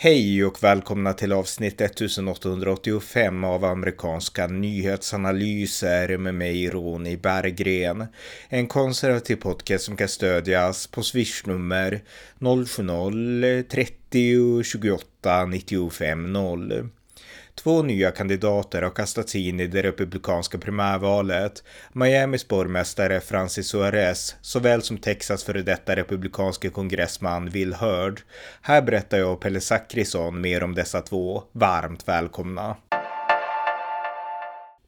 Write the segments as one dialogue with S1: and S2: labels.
S1: Hej och välkomna till avsnitt 1885 av amerikanska nyhetsanalyser med mig Ronny Berggren. En konservativ podcast som kan stödjas på swishnummer 070-30 28 95 0. Två nya kandidater har kastats in i det republikanska primärvalet. Miamis borgmästare Francis Suarez, såväl som Texas före detta republikanske kongressman Will Hurd. Här berättar jag och Pelle Zackrisson mer om dessa två. Varmt välkomna!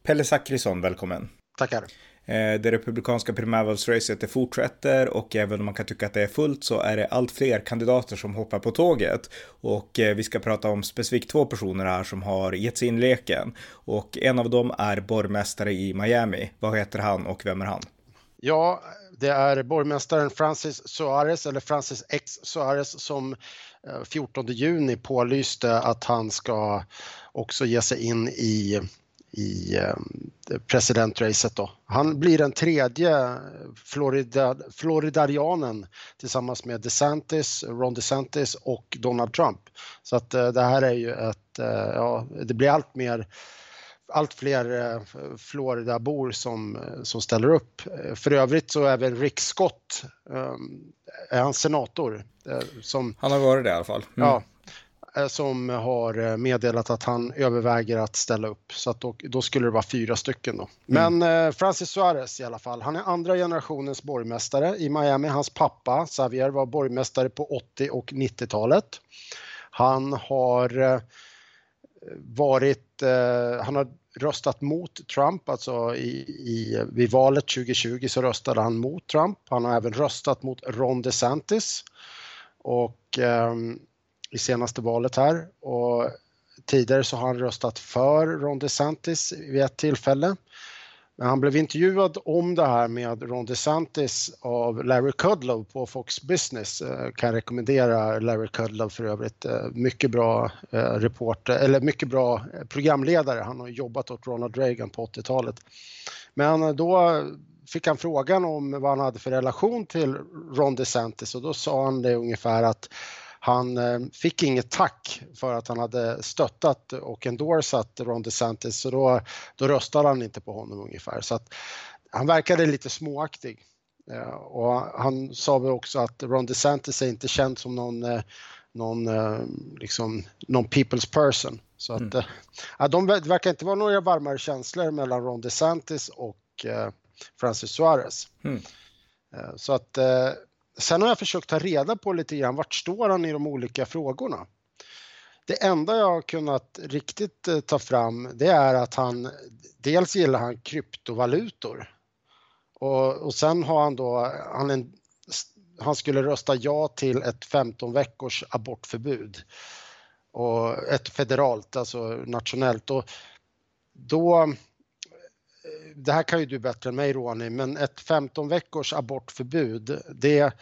S1: Pelle Zackrisson, välkommen!
S2: Tackar!
S1: Eh, det republikanska primärvalsracet det fortsätter och även om man kan tycka att det är fullt så är det allt fler kandidater som hoppar på tåget. Och eh, vi ska prata om specifikt två personer här som har gett sig in i leken. Och en av dem är borgmästare i Miami. Vad heter han och vem är han?
S2: Ja, det är borgmästaren Francis Suarez, eller Francis X Suarez, som 14 eh, juni pålyste att han ska också ge sig in i i eh, presidentracet då. Han blir den tredje Florida, floridarianen tillsammans med DeSantis, Ron DeSantis och Donald Trump. Så att eh, det här är ju ett, eh, ja, det blir allt mer allt fler Floridabor som, som ställer upp. För övrigt så även Rick Scott är han senator.
S1: Som, han har varit det i alla fall.
S2: Mm. Ja, Eh, som har eh, meddelat att han överväger att ställa upp. Så då, då skulle det vara fyra stycken då. Mm. Men eh, Francis Suarez i alla fall, han är andra generationens borgmästare i Miami. Hans pappa Xavier var borgmästare på 80 och 90-talet. Han har varit, han har röstat mot Trump, alltså i, i, vid valet 2020 så röstade han mot Trump. Han har även röstat mot Ron DeSantis och um, i senaste valet här och tidigare så har han röstat för Ron DeSantis vid ett tillfälle. Men han blev intervjuad om det här med Ron DeSantis av Larry Kudlow på Fox Business. Eh, jag kan rekommendera Larry Kudlow för övrigt. Eh, mycket bra eh, reporter, eller mycket bra programledare. Han har jobbat åt Ronald Reagan på 80-talet. Men då fick han frågan om vad han hade för relation till Ron DeSantis och då sa han det ungefär att han eh, fick inget tack för att han hade stöttat och endorsat Ron DeSantis så då, då röstade han inte på honom ungefär. Så att han verkade lite småaktig. Eh, och han sa väl också att Ron DeSantis är inte känd som någon, eh, någon, liksom, någon people's person. Så att, mm. ja, de, det verkar inte vara några varmare känslor mellan Ron DeSantis och Francis Suarez. Mm. Så att Sen har jag försökt ta reda på lite grann vart står han i de olika frågorna. Det enda jag har kunnat riktigt eh, ta fram det är att han dels gillar han kryptovalutor och, och sen har han då, han, en, han skulle rösta ja till ett 15 veckors abortförbud och ett federalt, alltså nationellt. Och då det här kan ju du bättre än mig Ronny, men ett 15 veckors abortförbud, det,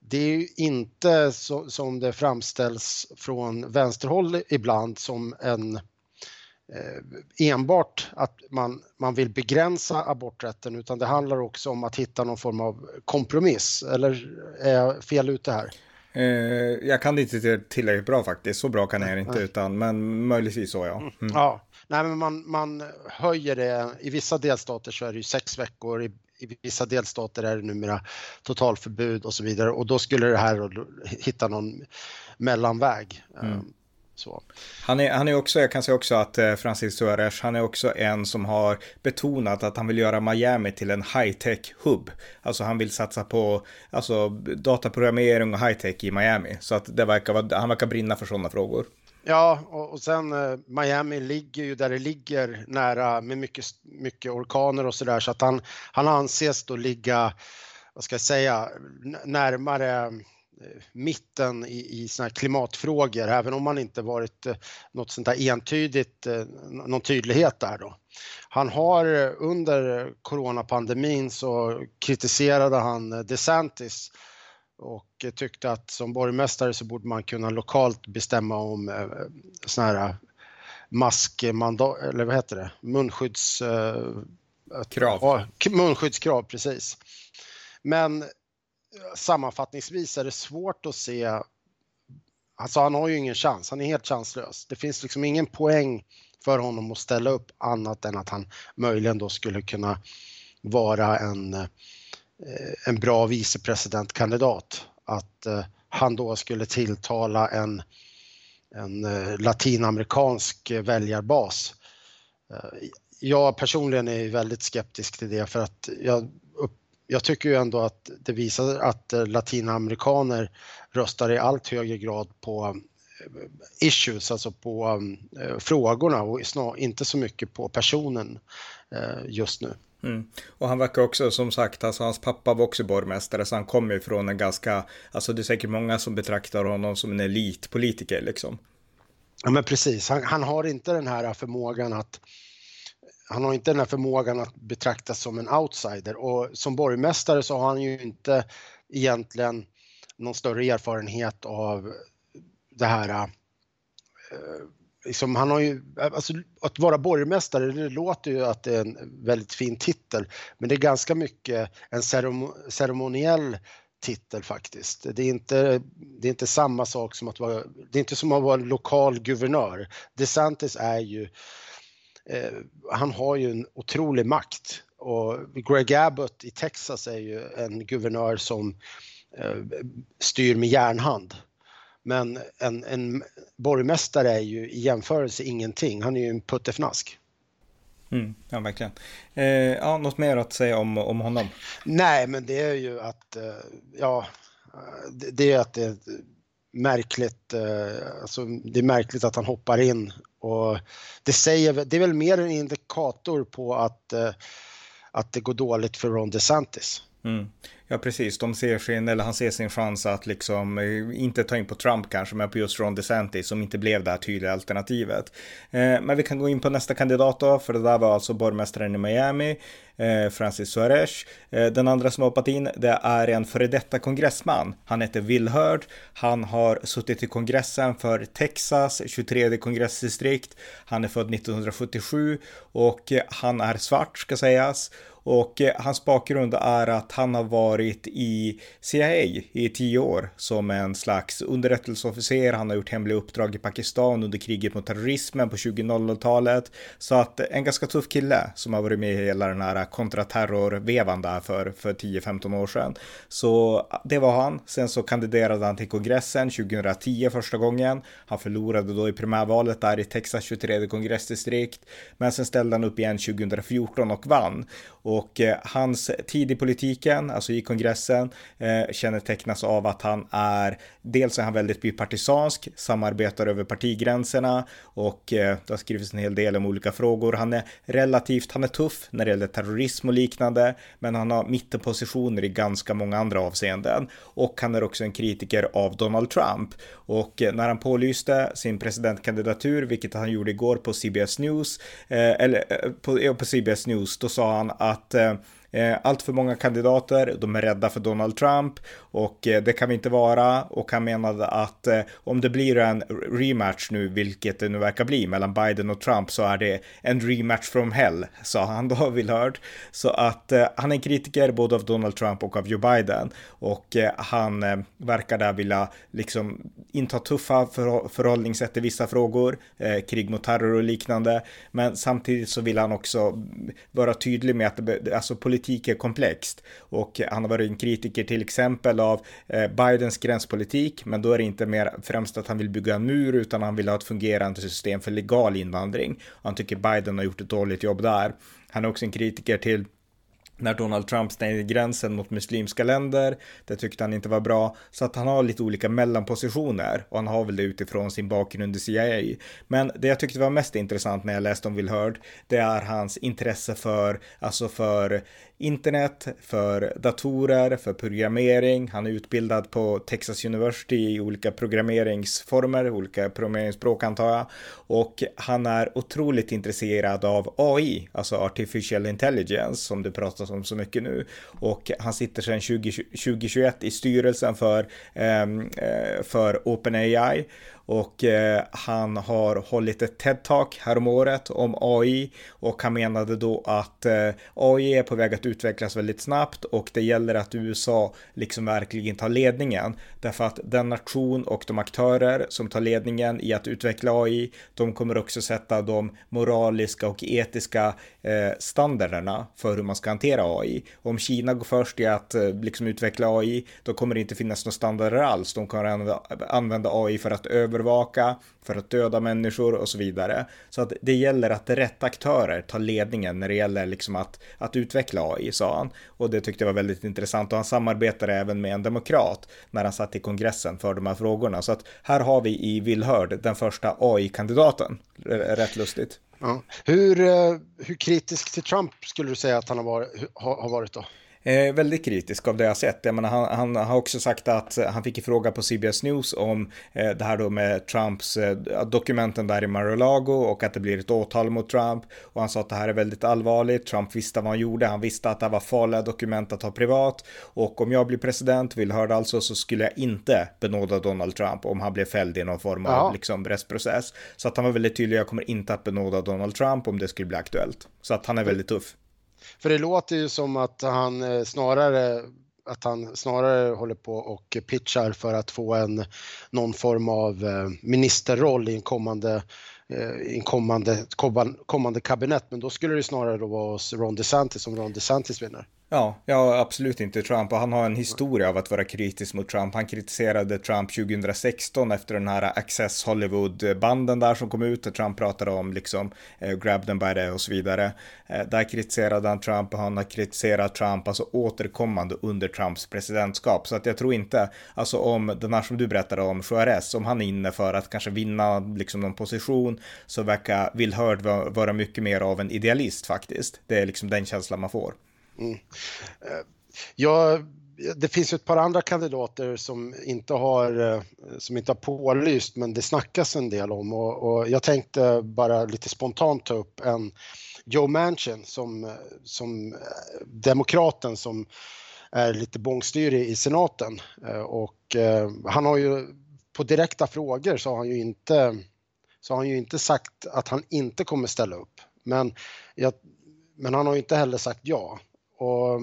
S2: det är ju inte så, som det framställs från vänsterhåll ibland som en eh, enbart att man, man vill begränsa aborträtten utan det handlar också om att hitta någon form av kompromiss. Eller är jag fel ute här?
S1: Eh, jag kan inte tillräckligt bra faktiskt, så bra kan jag inte utan men möjligtvis så ja.
S2: Mm. Ja, Nej, men man, man höjer det. I vissa delstater så är det ju sex veckor, i, i vissa delstater är det numera totalförbud och så vidare och då skulle det här hitta någon mellanväg. Mm. Så.
S1: Han är, han är också, jag kan säga också att eh, Francis Suarez, han är också en som har betonat att han vill göra Miami till en high-tech hub. Alltså han vill satsa på alltså, dataprogrammering och high-tech i Miami. Så att det verkar, han verkar brinna för sådana frågor.
S2: Ja, och, och sen eh, Miami ligger ju där det ligger nära med mycket, mycket orkaner och sådär så att han, han anses då ligga, vad ska jag säga, närmare eh, mitten i, i såna här klimatfrågor, även om han inte varit eh, något sånt där entydigt, eh, någon tydlighet där då. Han har under coronapandemin så kritiserade han DeSantis och tyckte att som borgmästare så borde man kunna lokalt bestämma om eh, sådana här maskmandat, eller vad heter det, munskydds... Eh,
S1: Krav.
S2: Ja, munskyddskrav, precis. Men sammanfattningsvis är det svårt att se alltså han har ju ingen chans, han är helt chanslös. Det finns liksom ingen poäng för honom att ställa upp annat än att han möjligen då skulle kunna vara en, eh, en bra vicepresidentkandidat. Att eh, han då skulle tilltala en, en eh, latinamerikansk väljarbas. Jag personligen är väldigt skeptisk till det för att jag, jag tycker ju ändå att det visar att latinamerikaner röstar i allt högre grad på issues, alltså på frågorna och snar, inte så mycket på personen just nu.
S1: Mm. Och han verkar också, som sagt, alltså hans pappa var också borgmästare, så han kommer ifrån en ganska, alltså det är säkert många som betraktar honom som en elitpolitiker liksom.
S2: Ja men precis, han, han har inte den här förmågan att han har inte den här förmågan att betraktas som en outsider och som borgmästare så har han ju inte egentligen någon större erfarenhet av det här eh, liksom, han har ju, alltså, att vara borgmästare, det låter ju att det är en väldigt fin titel, men det är ganska mycket en ceremoniell titel faktiskt. Det är, inte, det är inte samma sak som att vara, det är inte som att vara lokal guvernör. DeSantis är ju, eh, han har ju en otrolig makt och Greg Abbott i Texas är ju en guvernör som eh, styr med järnhand. Men en, en borgmästare är ju i jämförelse ingenting. Han är ju en puttefnask.
S1: Mm, ja, verkligen. Eh, ja, något mer att säga om, om honom?
S2: Nej, men det är ju att, eh, ja, det, det är att det är märkligt, eh, alltså det är märkligt att han hoppar in och det säger, det är väl mer en indikator på att, eh, att det går dåligt för Ron DeSantis.
S1: Mm. Ja, precis. De ser sin, eller han ser sin chans att liksom eh, inte ta in på Trump kanske, men på just Ron DeSantis som inte blev det här tydliga alternativet. Eh, men vi kan gå in på nästa kandidat då, för det där var alltså borgmästaren i Miami, eh, Francis Suarez. Eh, den andra som har hoppat in, det är en före detta kongressman. Han heter Will Hurd. Han har suttit i kongressen för Texas, 23 kongressdistrikt. Han är född 1977 och eh, han är svart ska sägas. Och eh, hans bakgrund är att han har varit i CIA i tio år som en slags underrättelseofficer. Han har gjort hemliga uppdrag i Pakistan under kriget mot terrorismen på 2000-talet. Så att en ganska tuff kille som har varit med i hela den här kontraterrorvevan där för, för 10-15 år sedan. Så ah, det var han. Sen så kandiderade han till kongressen 2010 första gången. Han förlorade då i primärvalet där i Texas 23 kongressdistrikt. Men sen ställde han upp igen 2014 och vann. Och eh, hans tid i politiken, alltså i kongressen, eh, kännetecknas av att han är, dels är han väldigt bipartisansk, samarbetar över partigränserna och eh, det har skrivits en hel del om olika frågor. Han är relativt, han är tuff när det gäller terrorism och liknande, men han har mittenpositioner i ganska många andra avseenden. Och han är också en kritiker av Donald Trump. Och eh, när han pålyste sin presidentkandidatur, vilket han gjorde igår på CBS News, eh, eller eh, på, eh, på CBS News, då sa han att Eh, Eh, allt för många kandidater, de är rädda för Donald Trump och eh, det kan vi inte vara. Och han menade att eh, om det blir en rematch nu, vilket det nu verkar bli mellan Biden och Trump, så är det en rematch from hell, sa han då, vill hört. Så att han är en kritiker både av Donald Trump och av Joe Biden och han verkar där vilja liksom inta tuffa förhållningssätt i vissa frågor, krig mot terror och liknande. Men samtidigt så vill han också vara tydlig med att det, alltså politik politik är komplext och han har varit en kritiker till exempel av eh, Bidens gränspolitik, men då är det inte mer främst att han vill bygga en mur utan han vill ha ett fungerande system för legal invandring. Han tycker Biden har gjort ett dåligt jobb där. Han är också en kritiker till när Donald Trump stängde gränsen mot muslimska länder. Det tyckte han inte var bra. Så att han har lite olika mellanpositioner och han har väl det utifrån sin bakgrund i CIA. Men det jag tyckte var mest intressant när jag läste om Will Hurd, det är hans intresse för, alltså för internet, för datorer, för programmering. Han är utbildad på Texas University i olika programmeringsformer, olika programmeringsspråk antar jag. Och han är otroligt intresserad av AI, alltså artificial intelligence, som det pratas om så mycket nu. Och han sitter sedan 20, 2021 i styrelsen för, ehm, eh, för OpenAI och eh, han har hållit ett TED-talk häromåret om AI och han menade då att eh, AI är på väg att utvecklas väldigt snabbt och det gäller att USA liksom verkligen tar ledningen därför att den nation och de aktörer som tar ledningen i att utveckla AI, de kommer också sätta de moraliska och etiska eh, standarderna för hur man ska hantera AI. Om Kina går först i att eh, liksom utveckla AI, då kommer det inte finnas några standarder alls. De kommer använda, AI för att övervaka, för att döda människor och så vidare. Så att det gäller att rätt aktörer tar ledningen när det gäller liksom att, att utveckla AI, sa han. Och det tyckte jag var väldigt intressant och han samarbetade även med en demokrat när han satt i kongressen för de här frågorna. Så att här har vi i Villhörd den första AI-kandidaten. Rätt lustigt.
S2: Ja. Hur, eh, hur kritisk till Trump skulle du säga att han har varit, har varit då?
S1: Eh, väldigt kritisk av det jag sett. Jag menar, han, han, har också sagt att han fick en fråga på CBS News om eh, det här då med Trumps eh, dokumenten där i Mar-a-Lago och att det blir ett åtal mot Trump. Och han sa att det här är väldigt allvarligt. Trump visste vad han gjorde. Han visste att det var farliga dokument att ha privat. Och om jag blir president, vill höra alltså, så skulle jag inte benåda Donald Trump om han blev fälld i någon form av liksom, rättsprocess. Så att han var väldigt tydlig. Jag kommer inte att benåda Donald Trump om det skulle bli aktuellt. Så att han är väldigt tuff.
S2: För det låter ju som att han eh, snarare att han snarare håller på och pitchar för att få en någon form av eh, ministerroll i en kommande eh, i en kommande, kommande kabinett, men då skulle det snarare då vara hos Ron DeSantis om Ron DeSantis vinner.
S1: Ja, ja, absolut inte Trump och han har en historia av att vara kritisk mot Trump. Han kritiserade Trump 2016 efter den här Access Hollywood-banden där som kom ut och Trump pratade om liksom eh, grab them by the och så vidare. Eh, där kritiserade han Trump och han har kritiserat Trump alltså återkommande under Trumps presidentskap. Så att jag tror inte, alltså om den här som du berättade om, Juarez, om han är inne för att kanske vinna liksom någon position så verkar Will Hurd vara mycket mer av en idealist faktiskt. Det är liksom den känslan man får. Mm.
S2: Eh, ja, det finns ju ett par andra kandidater som inte har, eh, som inte har pålyst men det snackas en del om och, och jag tänkte bara lite spontant ta upp en Joe Manchin som, som eh, demokraten som är lite bångstyrig i senaten och han har ju på direkta frågor så har han ju inte så har han ju inte sagt att han inte kommer ställa upp. Men, jag, men han har ju inte heller sagt ja. Och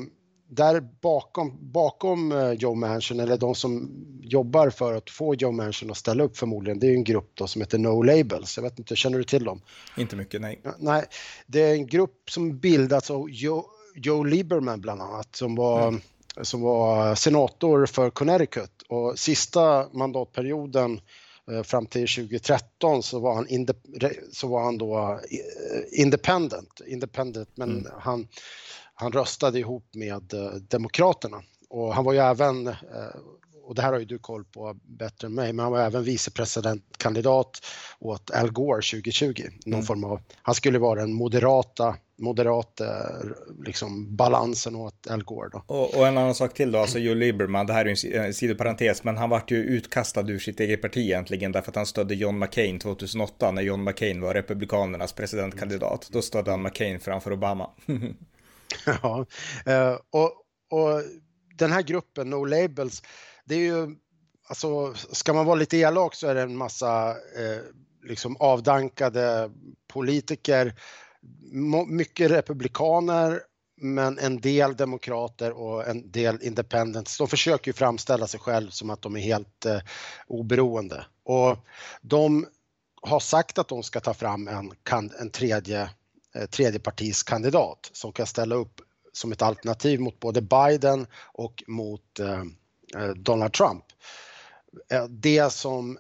S2: där bakom, bakom eh, Joe Manchin, eller de som jobbar för att få Joe Manchin att ställa upp förmodligen, det är en grupp då som heter No Labels. Jag vet inte, känner du till dem?
S1: Inte mycket, nej.
S2: Nej, det är en grupp som bildats av Joe, Joe Lieberman bland annat, som var, mm. som var senator för Connecticut och sista mandatperioden fram till 2013 så var han, inde, så var han då eh, independent, independent men mm. han han röstade ihop med eh, Demokraterna och han var ju även, eh, och det här har ju du koll på bättre än mig, men han var även vicepresidentkandidat åt Al Gore 2020. Någon mm. form av, han skulle vara den moderata moderata liksom, balansen åt Al Gore. Då.
S1: Och, och, en annan sak till då, alltså Joe Lieberman, det här är en sidoparentes, men han vart ju utkastad ur sitt eget parti egentligen därför att han stödde John McCain 2008 när John McCain var republikanernas presidentkandidat. Då stödde han McCain framför Obama.
S2: ja, eh, och, och den här gruppen, No Labels, det är ju, alltså ska man vara lite elak så är det en massa eh, liksom avdankade politiker, mycket republikaner men en del demokrater och en del independents. De försöker ju framställa sig själv som att de är helt eh, oberoende och de har sagt att de ska ta fram en, en tredje Eh, tredjepartiskandidat som kan ställa upp som ett alternativ mot både Biden och mot eh, eh, Donald Trump. Det som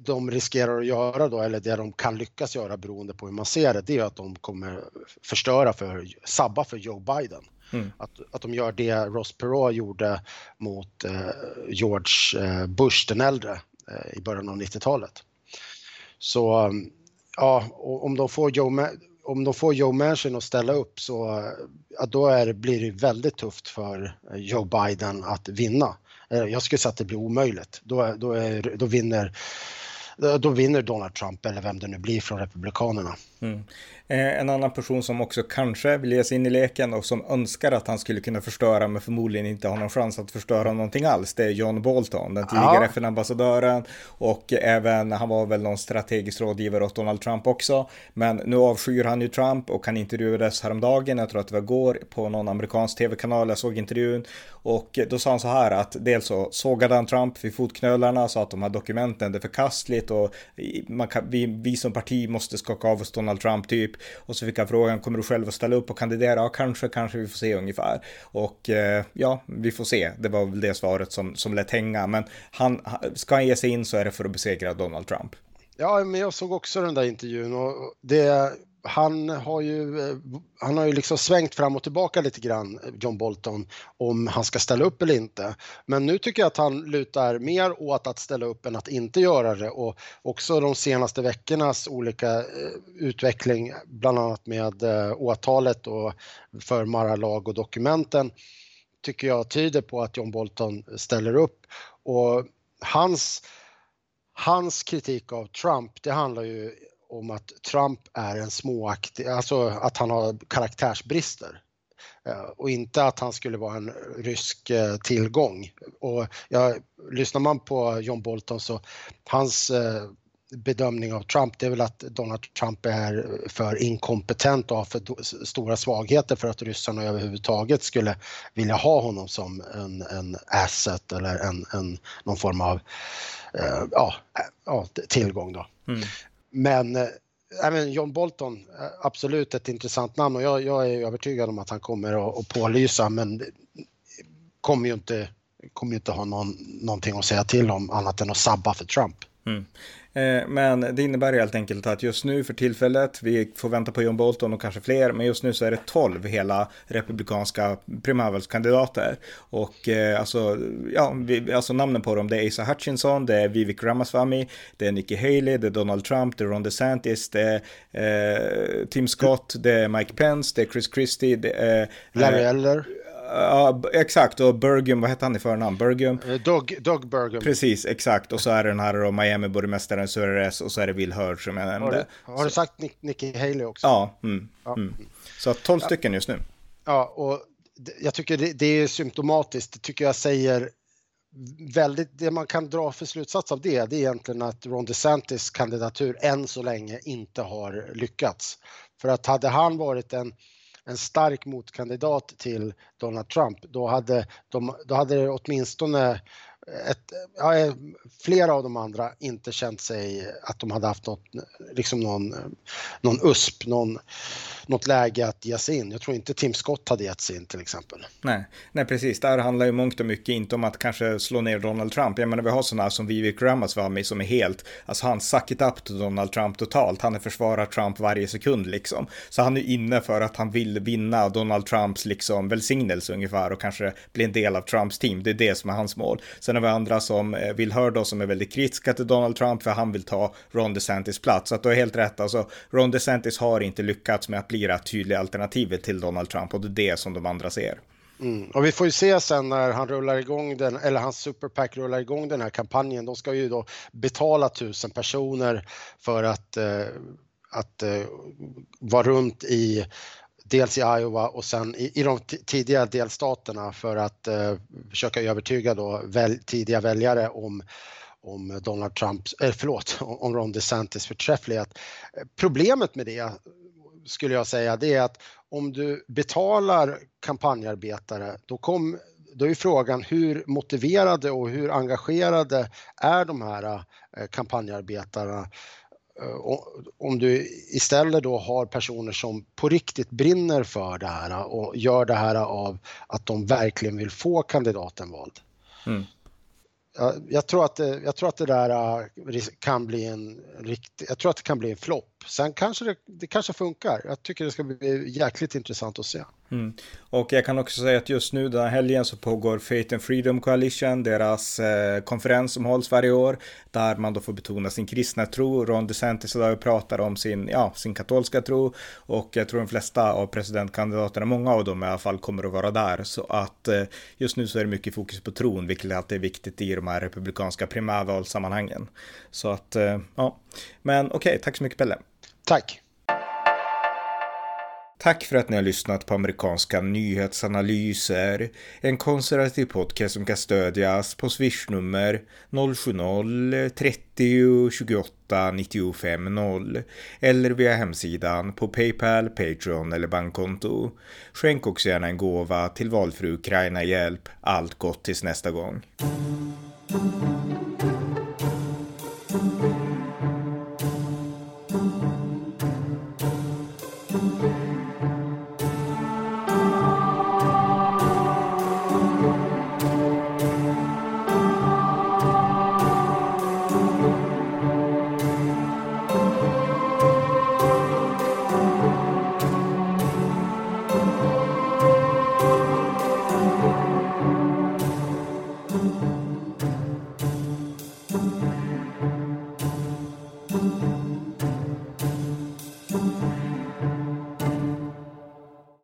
S2: de riskerar att göra då, eller det de kan lyckas göra beroende på hur man ser det, det är att de kommer förstöra för, sabba för Joe Biden. Mm. Att, att de gör det Ross Perot gjorde mot eh, George Bush den äldre eh, i början av 90-talet. Så ja, om de får Joe, om de får Joe Manchin att ställa upp så ja, då är, blir det väldigt tufft för Joe Biden att vinna. Eh, jag skulle säga att det blir omöjligt. Då, då, är, då, vinner, då vinner Donald Trump eller vem det nu blir från Republikanerna.
S1: Mm. Eh, en annan person som också kanske vill ge sig in i leken och som önskar att han skulle kunna förstöra men förmodligen inte har någon chans att förstöra någonting alls. Det är John Bolton, den tidigare ja. FN-ambassadören och även han var väl någon strategisk rådgivare åt Donald Trump också. Men nu avskyr han ju Trump och han intervjuades häromdagen, jag tror att det var igår, på någon amerikansk tv-kanal. Jag såg intervjun och då sa han så här att dels så sågade han Trump vid fotknölarna, sa att de här dokumenten är förkastligt och man kan, vi, vi som parti måste skaka av oss Donald Trump typ. Och så fick han frågan, kommer du själv att ställa upp och kandidera? Ja, kanske, kanske vi får se ungefär. Och eh, ja, vi får se. Det var väl det svaret som, som lät hänga. Men han, ska han ge sig in så är det för att besegra Donald Trump.
S2: Ja, men jag såg också den där intervjun och det han har ju, eh, han har ju liksom svängt fram och tillbaka lite grann, John Bolton, om han ska ställa upp eller inte. Men nu tycker jag att han lutar mer åt att ställa upp än att inte göra det och också de senaste veckornas olika eh, utveckling, bland annat med eh, åtalet och för Mar-a-Lag och dokumenten, tycker jag tyder på att John Bolton ställer upp och hans Hans kritik av Trump, det handlar ju om att Trump är en småaktig, alltså att han har karaktärsbrister eh, och inte att han skulle vara en rysk eh, tillgång. Och ja, lyssnar man på John Bolton så hans eh, bedömning av Trump det är väl att Donald Trump är för inkompetent och har för stora svagheter för att ryssarna överhuvudtaget skulle vilja ha honom som en, en asset eller en, en, någon form av ja, ja, tillgång. Då. Mm. Men eh, även John Bolton, eh, absolut ett intressant namn och jag, jag är övertygad om att han kommer att, att pålysa men kommer ju inte, kommer ju inte ha någon, någonting att säga till om annat än att sabba för Trump. Mm.
S1: Eh, men det innebär helt enkelt att just nu för tillfället, vi får vänta på John Bolton och kanske fler, men just nu så är det 12 hela republikanska primärvalskandidater. Och eh, alltså, ja, vi, alltså namnen på dem, det är Asa Hutchinson, det är Vivek Ramaswamy, det är Nikki Haley, det är Donald Trump, det är Ron DeSantis, det är eh, Tim Scott, det är Mike Pence, det är Chris Christie, det är...
S2: Eh, Larry Eller.
S1: Ja, exakt. Och Bergum, vad hette han i förnamn? Bergum?
S2: Eh, Doug, Doug Bergum.
S1: Precis, exakt. Och så är det den här Miami-borgmästaren Suarez och så är det Will Hurd som jag
S2: nämnde. Har du, har du sagt Nick, Nicky Haley också?
S1: Ja. Mm, ja. Mm. Så 12 ja. stycken just nu.
S2: Ja, och jag tycker det, det är symptomatiskt. Det tycker jag säger väldigt, det man kan dra för slutsats av det, det är egentligen att Ron DeSantis kandidatur än så länge inte har lyckats. För att hade han varit en en stark motkandidat till Donald Trump, då hade, de, då hade det åtminstone ett, ja, eh, flera av de andra inte känt sig att de hade haft något, liksom någon, någon USP, någon, något läge att ge sig in. Jag tror inte Tim Scott hade gett sig in till exempel.
S1: Nej, nej precis. Där handlar ju mångt och mycket inte om att kanske slå ner Donald Trump. Jag menar, vi har sådana som Vivek Ramaswamy som är helt, alltså han suckit up till Donald Trump totalt. Han är försvarar Trump varje sekund liksom. Så han är inne för att han vill vinna Donald Trumps liksom välsignelse ungefär och kanske bli en del av Trumps team. Det är det som är hans mål. Sen har vi andra som eh, vill höra som är väldigt kritiska till Donald Trump för han vill ta Ron DeSantis plats. Så att du har helt rätt, alltså Ron DeSantis har inte lyckats med att bli det tydliga alternativet till Donald Trump och det är det som de andra ser.
S2: Mm. Och vi får ju se sen när han rullar igång den, eller hans superpack rullar igång den här kampanjen. De ska ju då betala tusen personer för att, eh, att eh, vara runt i dels i Iowa och sen i, i de tidiga delstaterna för att eh, försöka övertyga då väl, tidiga väljare om om Donald Trumps, eh, förlåt, om Ron DeSantis förträfflighet. Problemet med det skulle jag säga, det är att om du betalar kampanjarbetare, då, kom, då är frågan hur motiverade och hur engagerade är de här eh, kampanjarbetarna? Eh, om du istället då har personer som på riktigt brinner för det här och gör det här av att de verkligen vill få kandidaten vald. Mm. Jag, jag, tror att det, jag tror att det där äh, kan bli en riktig, jag tror att det kan bli en flopp. Sen kanske det, det kanske funkar. Jag tycker det ska bli jäkligt intressant att se.
S1: Mm. Och jag kan också säga att just nu den här helgen så pågår Faith and Freedom Coalition, deras eh, konferens som hålls varje år, där man då får betona sin kristna tro. Ron DeSantis idag pratar om sin, ja, sin katolska tro och jag tror de flesta av presidentkandidaterna, många av dem i alla fall, kommer att vara där. Så att eh, just nu så är det mycket fokus på tron, vilket alltid är viktigt i de här republikanska primärvalssammanhangen. Så att, eh, ja, men okej, okay, tack så mycket Pelle.
S2: Tack.
S1: Tack för att ni har lyssnat på amerikanska nyhetsanalyser. En konservativ podcast som kan stödjas på swishnummer 070-30 28 95 0 eller via hemsidan på Paypal, Patreon eller bankkonto. Skänk också gärna en gåva till valfri Ukraina-hjälp. Allt gott tills nästa gång.